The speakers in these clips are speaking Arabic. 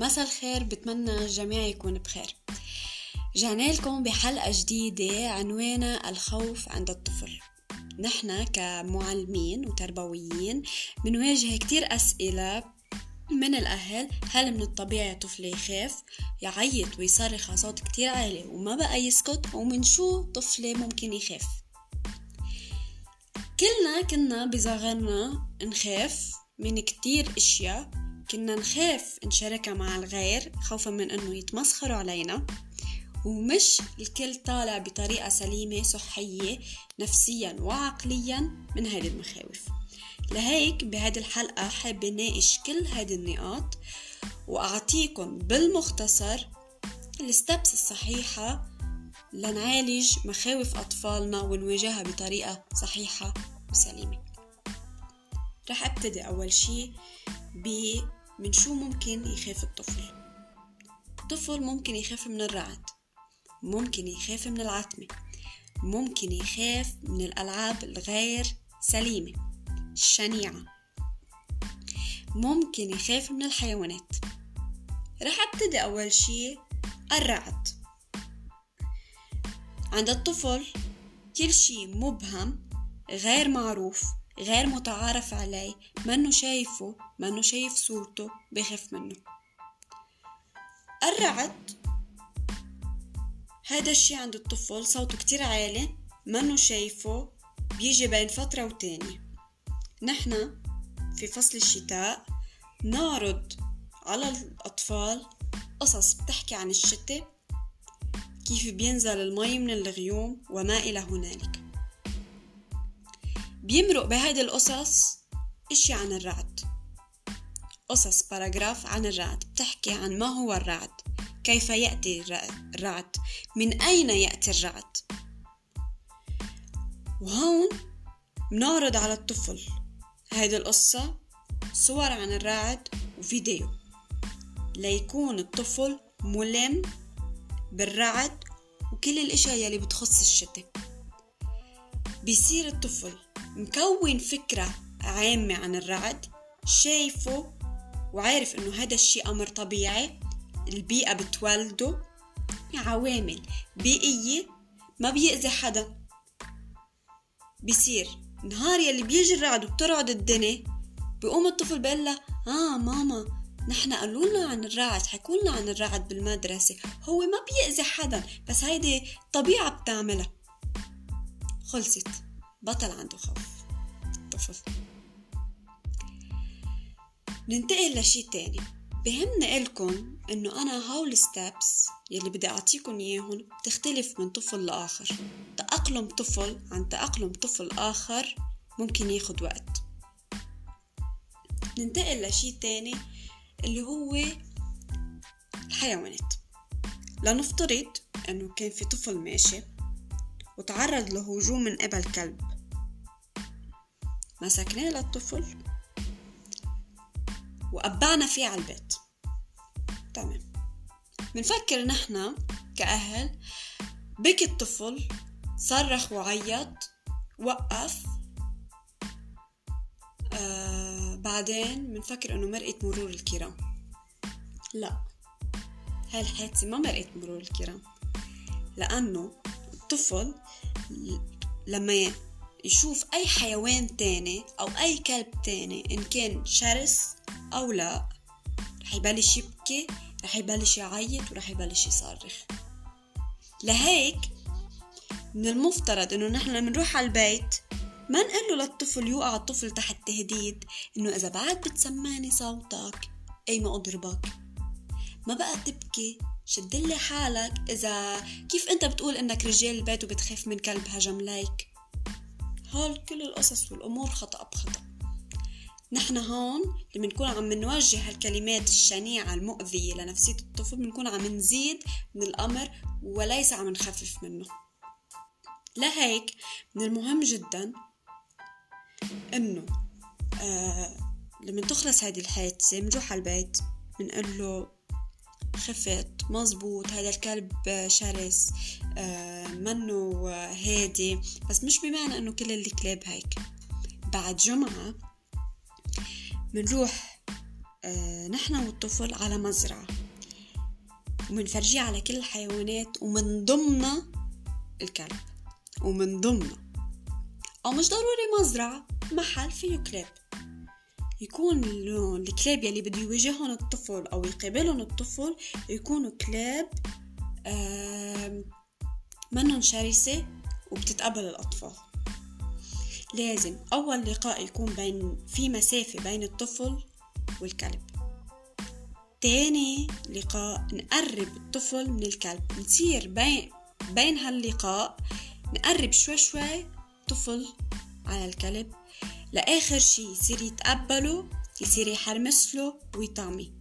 مساء الخير بتمنى الجميع يكون بخير. جانا لكم بحلقة جديدة عنوانها الخوف عند الطفل. نحن كمعلمين وتربويين بنواجه كتير أسئلة من الأهل هل من الطبيعي طفل يخاف؟ يعيط ويصرخ صوت كتير عالي وما بقى يسكت ومن شو طفلة ممكن يخاف؟ كلنا كنا بصغرنا نخاف من كتير أشياء كنا نخاف نشاركها مع الغير خوفا من إنه يتمسخروا علينا. ومش الكل طالع بطريقة سليمة صحية نفسيا وعقليا من هذه المخاوف. لهيك بهذه الحلقة حابة ناقش كل هذه النقاط وأعطيكم بالمختصر الستبس الصحيحة لنعالج مخاوف أطفالنا ونواجهها بطريقة صحيحة وسليمة. رح أبتدي أول شي من شو ممكن يخاف الطفل؟ الطفل ممكن يخاف من الرعد ممكن يخاف من العتمة ممكن يخاف من الألعاب الغير سليمة الشنيعة. ممكن يخاف من الحيوانات. رح أبتدي أول شي الرعد. عند الطفل كل شي مبهم غير معروف. غير متعارف عليه منه شايفه منه شايف صورته بخاف منه. الرعد هذا الشي عند الطفل صوته كتير عالي منه شايفه بيجي بين فترة وتانية. نحن في فصل الشتاء نعرض على الأطفال قصص بتحكي عن الشتاء كيف بينزل المي من الغيوم وما إلى هنالك. بيمرق بهيدي القصص إشي عن الرعد. قصص باراجراف عن الرعد بتحكي عن ما هو الرعد كيف يأتي الرعد من أين يأتي الرعد. وهون بنعرض على الطفل هيدي القصة صور عن الرعد وفيديو ليكون الطفل ملم بالرعد وكل الإشياء يلي بتخص الشتاء. بيصير الطفل مكون فكرة عامة عن الرعد شايفه وعارف إنه هذا الشيء أمر طبيعي. البيئة بتولده. عوامل بيئية ما بيأذي حدا. بيصير نهار يلي بيجي الرعد وبترعد الدنيا بيقوم الطفل بيقول لها آه ماما نحن قالوا لنا عن الرعد حكوا لنا عن الرعد بالمدرسة. هو ما بيأذي حدا بس هيدي طبيعة بتعملها. خلصت. بطل عنده خوف. الطفل ننتقل لشي تاني. بهمني إلكم إنه أنا هول ستابس يلي بدي أعطيكم إياهم بتختلف من طفل لآخر. تأقلم طفل عن تأقلم طفل آخر ممكن ياخد وقت. ننتقل لشي تاني اللي هو الحيوانات. لنفترض إنه كان في طفل ماشي وتعرض لهجوم من قبل كلب. مسكناه للطفل وقبعنا فيه على البيت. تمام. بنفكر نحنا كأهل بكي الطفل صرخ وعيط وقف. آه بعدين بنفكر إنه مرقة مرور الكرام. لا. هاي الحادثة ما مرقة مرور الكرام. لأنه الطفل لما يشوف أي حيوان تاني أو أي كلب تاني إن كان شرس أو لا. رح يبلش يبكي رح يبلش يعيط ورح يبلش يصرخ. لهيك من المفترض إنه نحن لما نروح على البيت ما نقول له للطفل يوقع الطفل تحت تهديد إنه إذا بعد بتسمعني صوتك أي ما أضربك. ما بقى تبكي شدلي حالك إذا كيف أنت بتقول إنك رجال البيت وبتخاف من كلب هجم ليك؟ هول كل القصص والأمور خطأ بخطأ. نحن هون لما نكون عم نوجه هالكلمات الشنيعة المؤذية لنفسية الطفل بنكون عم نزيد من الأمر وليس عم نخفف منه. لهيك من المهم جدا إنه آه لما تخلص هذه الحادثة بنروح على البيت بنقول له خفت مزبوط هذا الكلب شرس آه منه هادي. بس مش بمعنى إنه كل الكلاب هيك. بعد جمعة بنروح آه نحن والطفل على مزرعة. ومنفرجيه على كل الحيوانات ومن ضمنها الكلب. ومن ضمنها أو مش ضروري مزرعة محل فيه كلاب. يكون الكلاب يلي بده يواجههم الطفل أو يقابلهم الطفل يكونوا كلاب منن شرسة وبتتقبل الأطفال. لازم أول لقاء يكون بين في مسافة بين الطفل والكلب. تاني لقاء نقرب الطفل من الكلب. نصير بين بين هاللقاء نقرب شوي شوي طفل على الكلب. لآخر شي يصير يتقبله يصير يحرمس له ويطعمي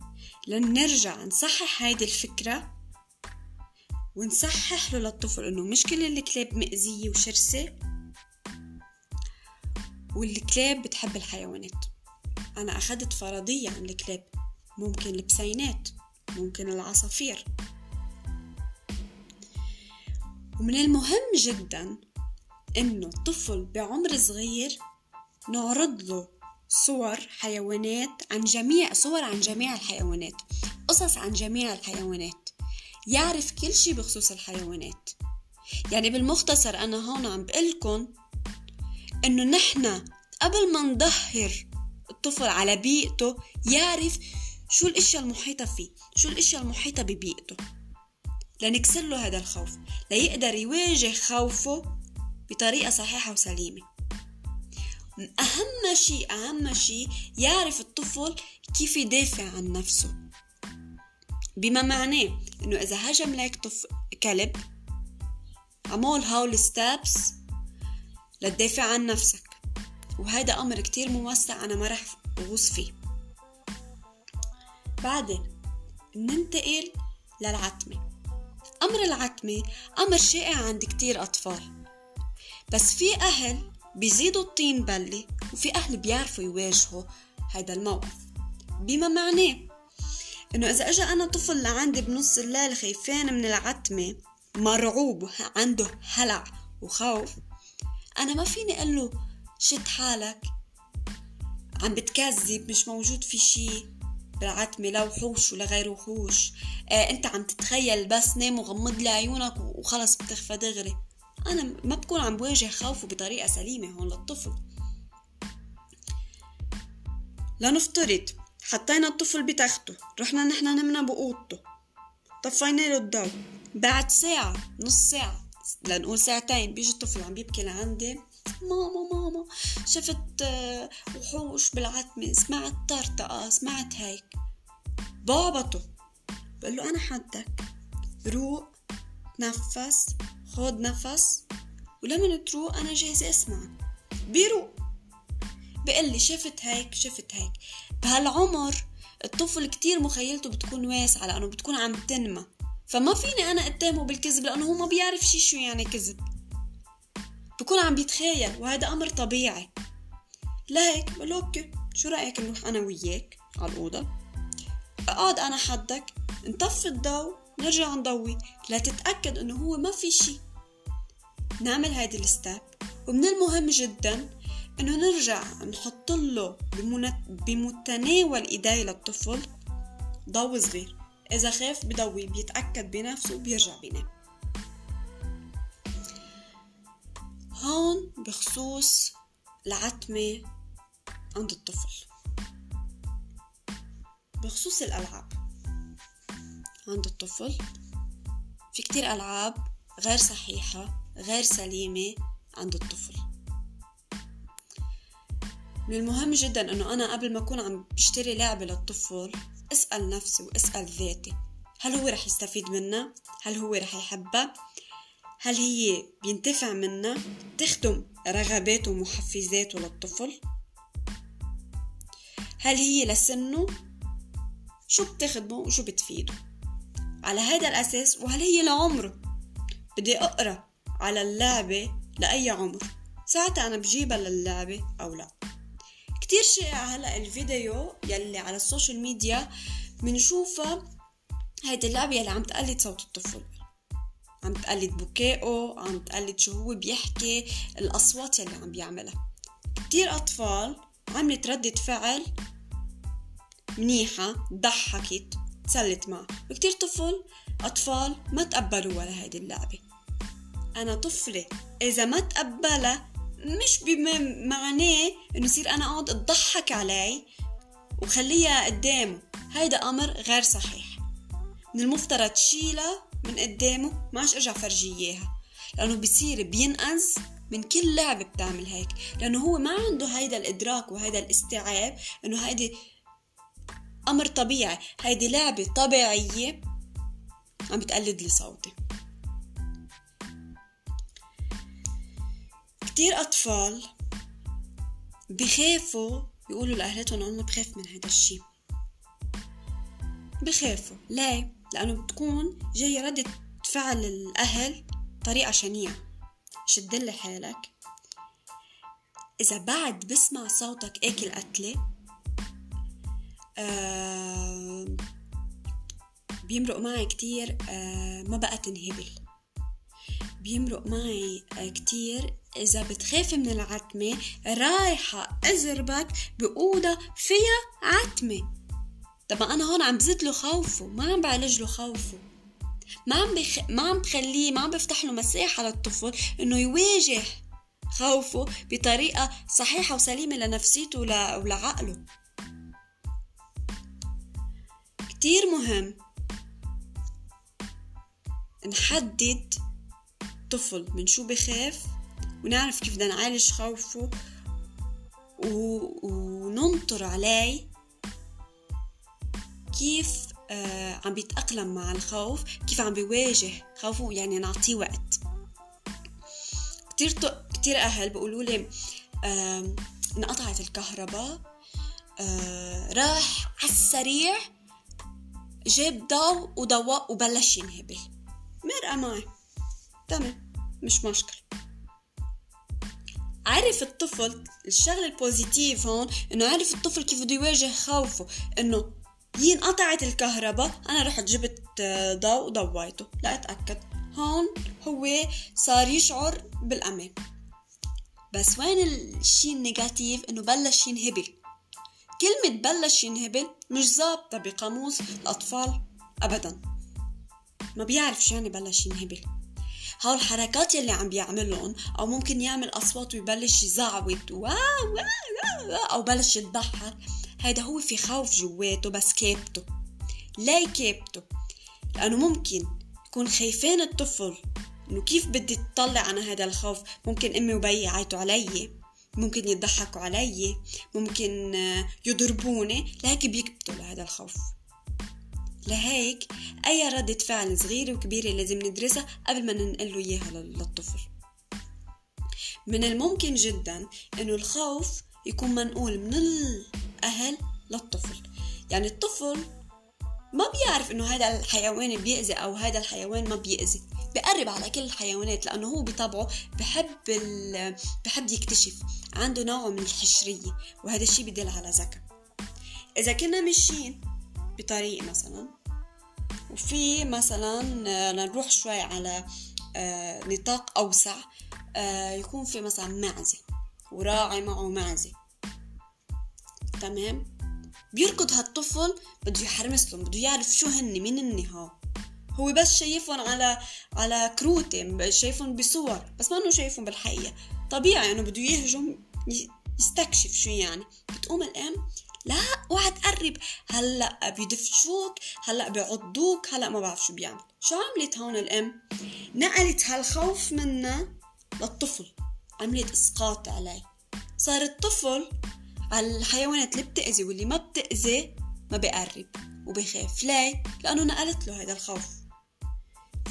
لنرجع نصحح هيدي الفكرة ونصحح له للطفل إنه مش كل الكلاب مأذية وشرسة والكلاب بتحب الحيوانات. أنا أخذت فرضية عن الكلاب ممكن البسينات ممكن العصافير. ومن المهم جدا إنه الطفل بعمر صغير نعرض له صور حيوانات عن جميع صور عن جميع الحيوانات قصص عن جميع الحيوانات. يعرف كل شي بخصوص الحيوانات. يعني بالمختصر أنا هون عم بقلكن إنه نحنا قبل ما نظهر الطفل على بيئته يعرف شو الأشياء المحيطة فيه شو الأشياء المحيطة ببيئته. لنكسر له هذا الخوف ليقدر يواجه خوفه بطريقة صحيحة وسليمة. أهم شيء أهم شيء يعرف الطفل كيف يدافع عن نفسه. بما معناه إنه إذا هجم لك طفل كلب عمول هول ستابس لتدافع عن نفسك. وهذا أمر كتير موسع أنا ما رح أغوص فيه. بعدين ننتقل للعتمة. أمر العتمة أمر شائع عند كتير أطفال. بس في أهل بيزيدوا الطين بلة وفي أهل بيعرفوا يواجهوا هذا الموقف. بما معناه إنه إذا أجا أنا طفل لعندي بنص الليل خايفان من العتمة مرعوب عنده هلع وخوف أنا ما فيني أقول له شد حالك عم بتكذب مش موجود في شي بالعتمة لا وحوش ولا غير وحوش. آه أنت عم تتخيل بس نام وغمض لي عيونك وخلص بتخفى دغري. أنا ما بكون عم بواجه خوفه بطريقة سليمة هون للطفل. لنفترض حطينا الطفل بتخته رحنا نحن نمنا بأوضته طفينا له الضوء. بعد ساعة نص ساعة لنقول ساعتين بيجي الطفل عم بيبكي لعندي. ماما ماما شفت آه، وحوش بالعتمة سمعت طرطقة سمعت هيك. بابته بقول له أنا حدك. روق تنفس خد نفس ولما تروق أنا جاهزة أسمعك بيروق بقول لي شفت هيك شفت هيك. بهالعمر الطفل كتير مخيلته بتكون واسعة لأنه بتكون عم تنمى. فما فيني أنا أتهمه بالكذب لأنه هو ما بيعرف شي شو يعني كذب. بكون عم بيتخيل وهذا أمر طبيعي. لهيك بقول أوكي شو رأيك نروح أنا وياك على الأوضة؟ اقعد أنا حدك نطفي الضوء نرجع نضوي. لتتأكد إنه هو ما في شي. نعمل هيدي الستاب ومن المهم جدا إنه نرجع نحط له بمتناول إيدي للطفل ضوء صغير. إذا خاف بضوي بيتأكد بنفسه بيرجع بينام. هون بخصوص العتمة عند الطفل. بخصوص الألعاب عند الطفل. في كتير ألعاب غير صحيحة. غير سليمة عند الطفل. من المهم جدا إنه أنا قبل ما أكون عم بشتري لعبة للطفل أسأل نفسي وأسأل ذاتي هل هو رح يستفيد منها؟ هل هو رح يحبها؟ هل هي بينتفع منها؟ تخدم رغباته ومحفزاته للطفل؟ هل هي لسنه؟ شو بتخدمه وشو بتفيده؟ على هذا الأساس وهل هي لعمره؟ بدي أقرأ على اللعبة لأي عمر ساعتها أنا بجيبها للعبة أو لا. كتير شائع هلأ الفيديو يلي على ال social media منشوفها هيدي اللعبة يلي عم تقلد صوت الطفل. عم تقلد بكائه عم تقلد شو هو بيحكي الأصوات يلي عم بيعملها. كتير أطفال عملت ردة فعل منيحة ضحكت تسلت معه. وكتير طفل أطفال ما تقبلوا ولا هيدي اللعبة. أنا طفلة. إذا ما تقبلها مش بمعناه إنه يصير أنا أقعد أضحك علي وخليها قدامه. هيدا أمر غير صحيح. من المفترض تشيلها من قدامه ما عادش أرجع فرجيه إياها. لأنه بصير بينقذ من كل لعبة بتعمل هيك. لأنه هو ما عنده هيدا الإدراك وهيدا الاستيعاب إنه هيدي أمر طبيعي. هيدي لعبة طبيعية عم بتقلد لي صوتي كتير أطفال بخافوا يقولوا لأهلتهم أنا بخاف من هذا الشي. بخافوا. ليه؟ لأنه بتكون جاي ردة فعل الأهل طريقة شنيعة. شدلي حالك. إذا بعد بسمع صوتك آكل قتلة آه بيمرق معي كتير آه ما بقى تنهبل. بيمرق معي آه كتير. إذا بتخافي من العتمة رايحة أزربك بأوضة فيها عتمة. طب أنا هون عم بزيد له خوفه ما عم بعالج له خوفه. ما عم بخ... ما عم بخليه ما عم بفتح له مساحة للطفل إنه يواجه خوفه بطريقة صحيحة وسليمة لنفسيته ول... ولعقله. كتير مهم نحدد طفل من شو بخاف ونعرف كيف بدنا نعالج خوفه و... وننطر عليه كيف آه عم بيتأقلم مع الخوف كيف عم بيواجه خوفه يعني نعطيه وقت. كتير كتير أهل بيقولوا لي آه انقطعت الكهرباء آه راح على السريع جاب ضوء وضوء وبلش ينهبل. مرقت معي. تمام مش مشكلة. عرف الطفل الشغلة ال positive هون إنه عرف الطفل كيف بده يواجه خوفه إنه هي انقطعت الكهرباء. أنا رحت جبت آه، ضوء وضويته لأتأكد هون هو صار يشعر بالأمان. بس وين الشي ال negative؟ إنه بلش ينهبل. كلمة بلش ينهبل مش ظابطة بقاموس الأطفال أبدا. ما بيعرف شو يعني بلش ينهبل. هاو الحركات يلي عم بيعملهم أو ممكن يعمل أصوات ويبلش يزعوت واو أو بلش يضحك هيدا هو في خوف جواته بس كابته ليه كابته لأنه ممكن يكون خايفين الطفل إنه كيف بدي تطلع عن هذا الخوف؟ ممكن أمي وبي يعيطوا علي ممكن يضحكوا علي ممكن يضربوني لهيك بيكبتوا لهذا الخوف. لهيك أي ردة فعل صغيرة وكبيرة لازم ندرسها قبل ما ننقل له إياها للطفل. من الممكن جدا إنه الخوف يكون منقول من الأهل للطفل. يعني الطفل ما بيعرف إنه هذا الحيوان بيأذي أو هذا الحيوان ما بيأذي. بقرب على كل الحيوانات لأنه هو بطبعه بحب بحب يكتشف. عنده نوع من الحشرية وهذا الشيء بدل على ذكاء. إذا كنا ماشيين بطريق مثلا وفي مثلا نروح شوي على آه، نطاق أوسع آه، يكون في مثلا معزة وراعي معه معزة. تمام؟ بيركض هالطفل بده يحرمس لهم بده يعرف شو هن مين هن ها هو بس شايفهم على على كروتة شايفهم بصور بس ما إنه شايفهم بالحقيقة. طبيعي إنه بده يهجم يستكشف شو يعني. بتقوم الام لا اوعى تقرب هلأ بيدفشوك هلأ بيعضوك هلأ ما بعرف شو بيعمل. شو عملت هون الأم؟ نقلت هالخوف منا للطفل. عملت إسقاط عليه. صار الطفل على الحيوانات اللي بتأذي واللي ما بتأذي ما بقرب وبخاف. ليه؟ لأنه نقلت له هذا الخوف.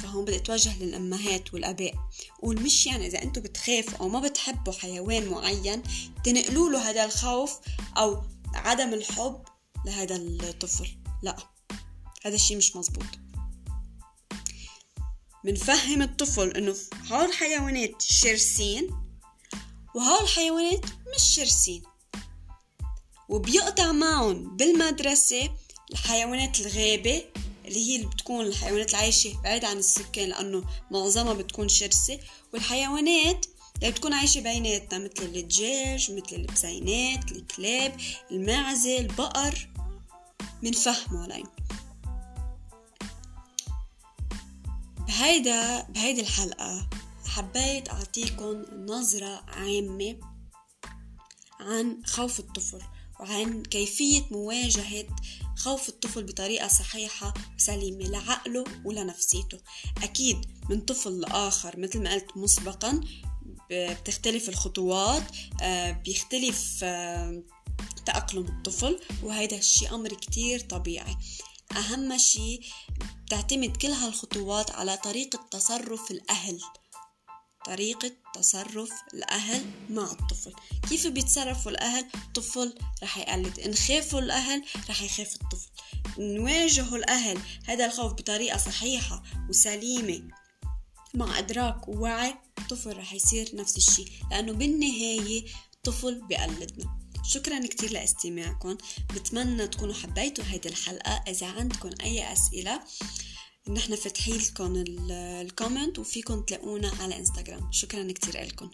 فهون بدي أتوجه للأمهات والأباء. قول مش يعني إذا أنتم بتخافوا أو ما بتحبوا حيوان معين تنقلوا له هذا الخوف أو عدم الحب لهذا الطفل. لا هذا الشيء مش مزبوط منفهم الطفل إنه هول الحيوانات شرسين وهول الحيوانات مش شرسين وبيقطع معهم بالمدرسة الحيوانات الغابة اللي هي اللي بتكون الحيوانات العايشة بعيد عن السكان لأنه معظمها بتكون شرسة. والحيوانات اللي بتكون عايشة بيناتنا مثل الدجاج مثل البسينات الكلاب المعزة البقر منفهمة علي بهيدا بهيدي الحلقة حبيت أعطيكم نظرة عامة عن خوف الطفل وعن كيفية مواجهة خوف الطفل بطريقة صحيحة وسليمة لعقله ولنفسيته. أكيد من طفل لآخر مثل ما قلت مسبقا بتختلف الخطوات آه، بيختلف آه، تأقلم الطفل وهذا الشيء أمر كتير طبيعي. أهم شيء بتعتمد كل هالخطوات على طريقة تصرف الأهل. طريقة تصرف الأهل مع الطفل. كيف بيتصرفوا الأهل؟ الطفل رح يقلد. إن خافوا الأهل رح يخاف الطفل. نواجهوا الأهل هذا الخوف بطريقة صحيحة وسليمة مع إدراك ووعي الطفل رح يصير نفس الشيء لأنه بالنهاية الطفل بيقلدنا. شكرا كتير لاستماعكم. بتمنى تكونوا حبيتوا هيدي الحلقة. إذا عندكم أي أسئلة نحن فاتحين لكم الكومنت وفيكم تلاقونا على انستغرام شكرا كتير لكم.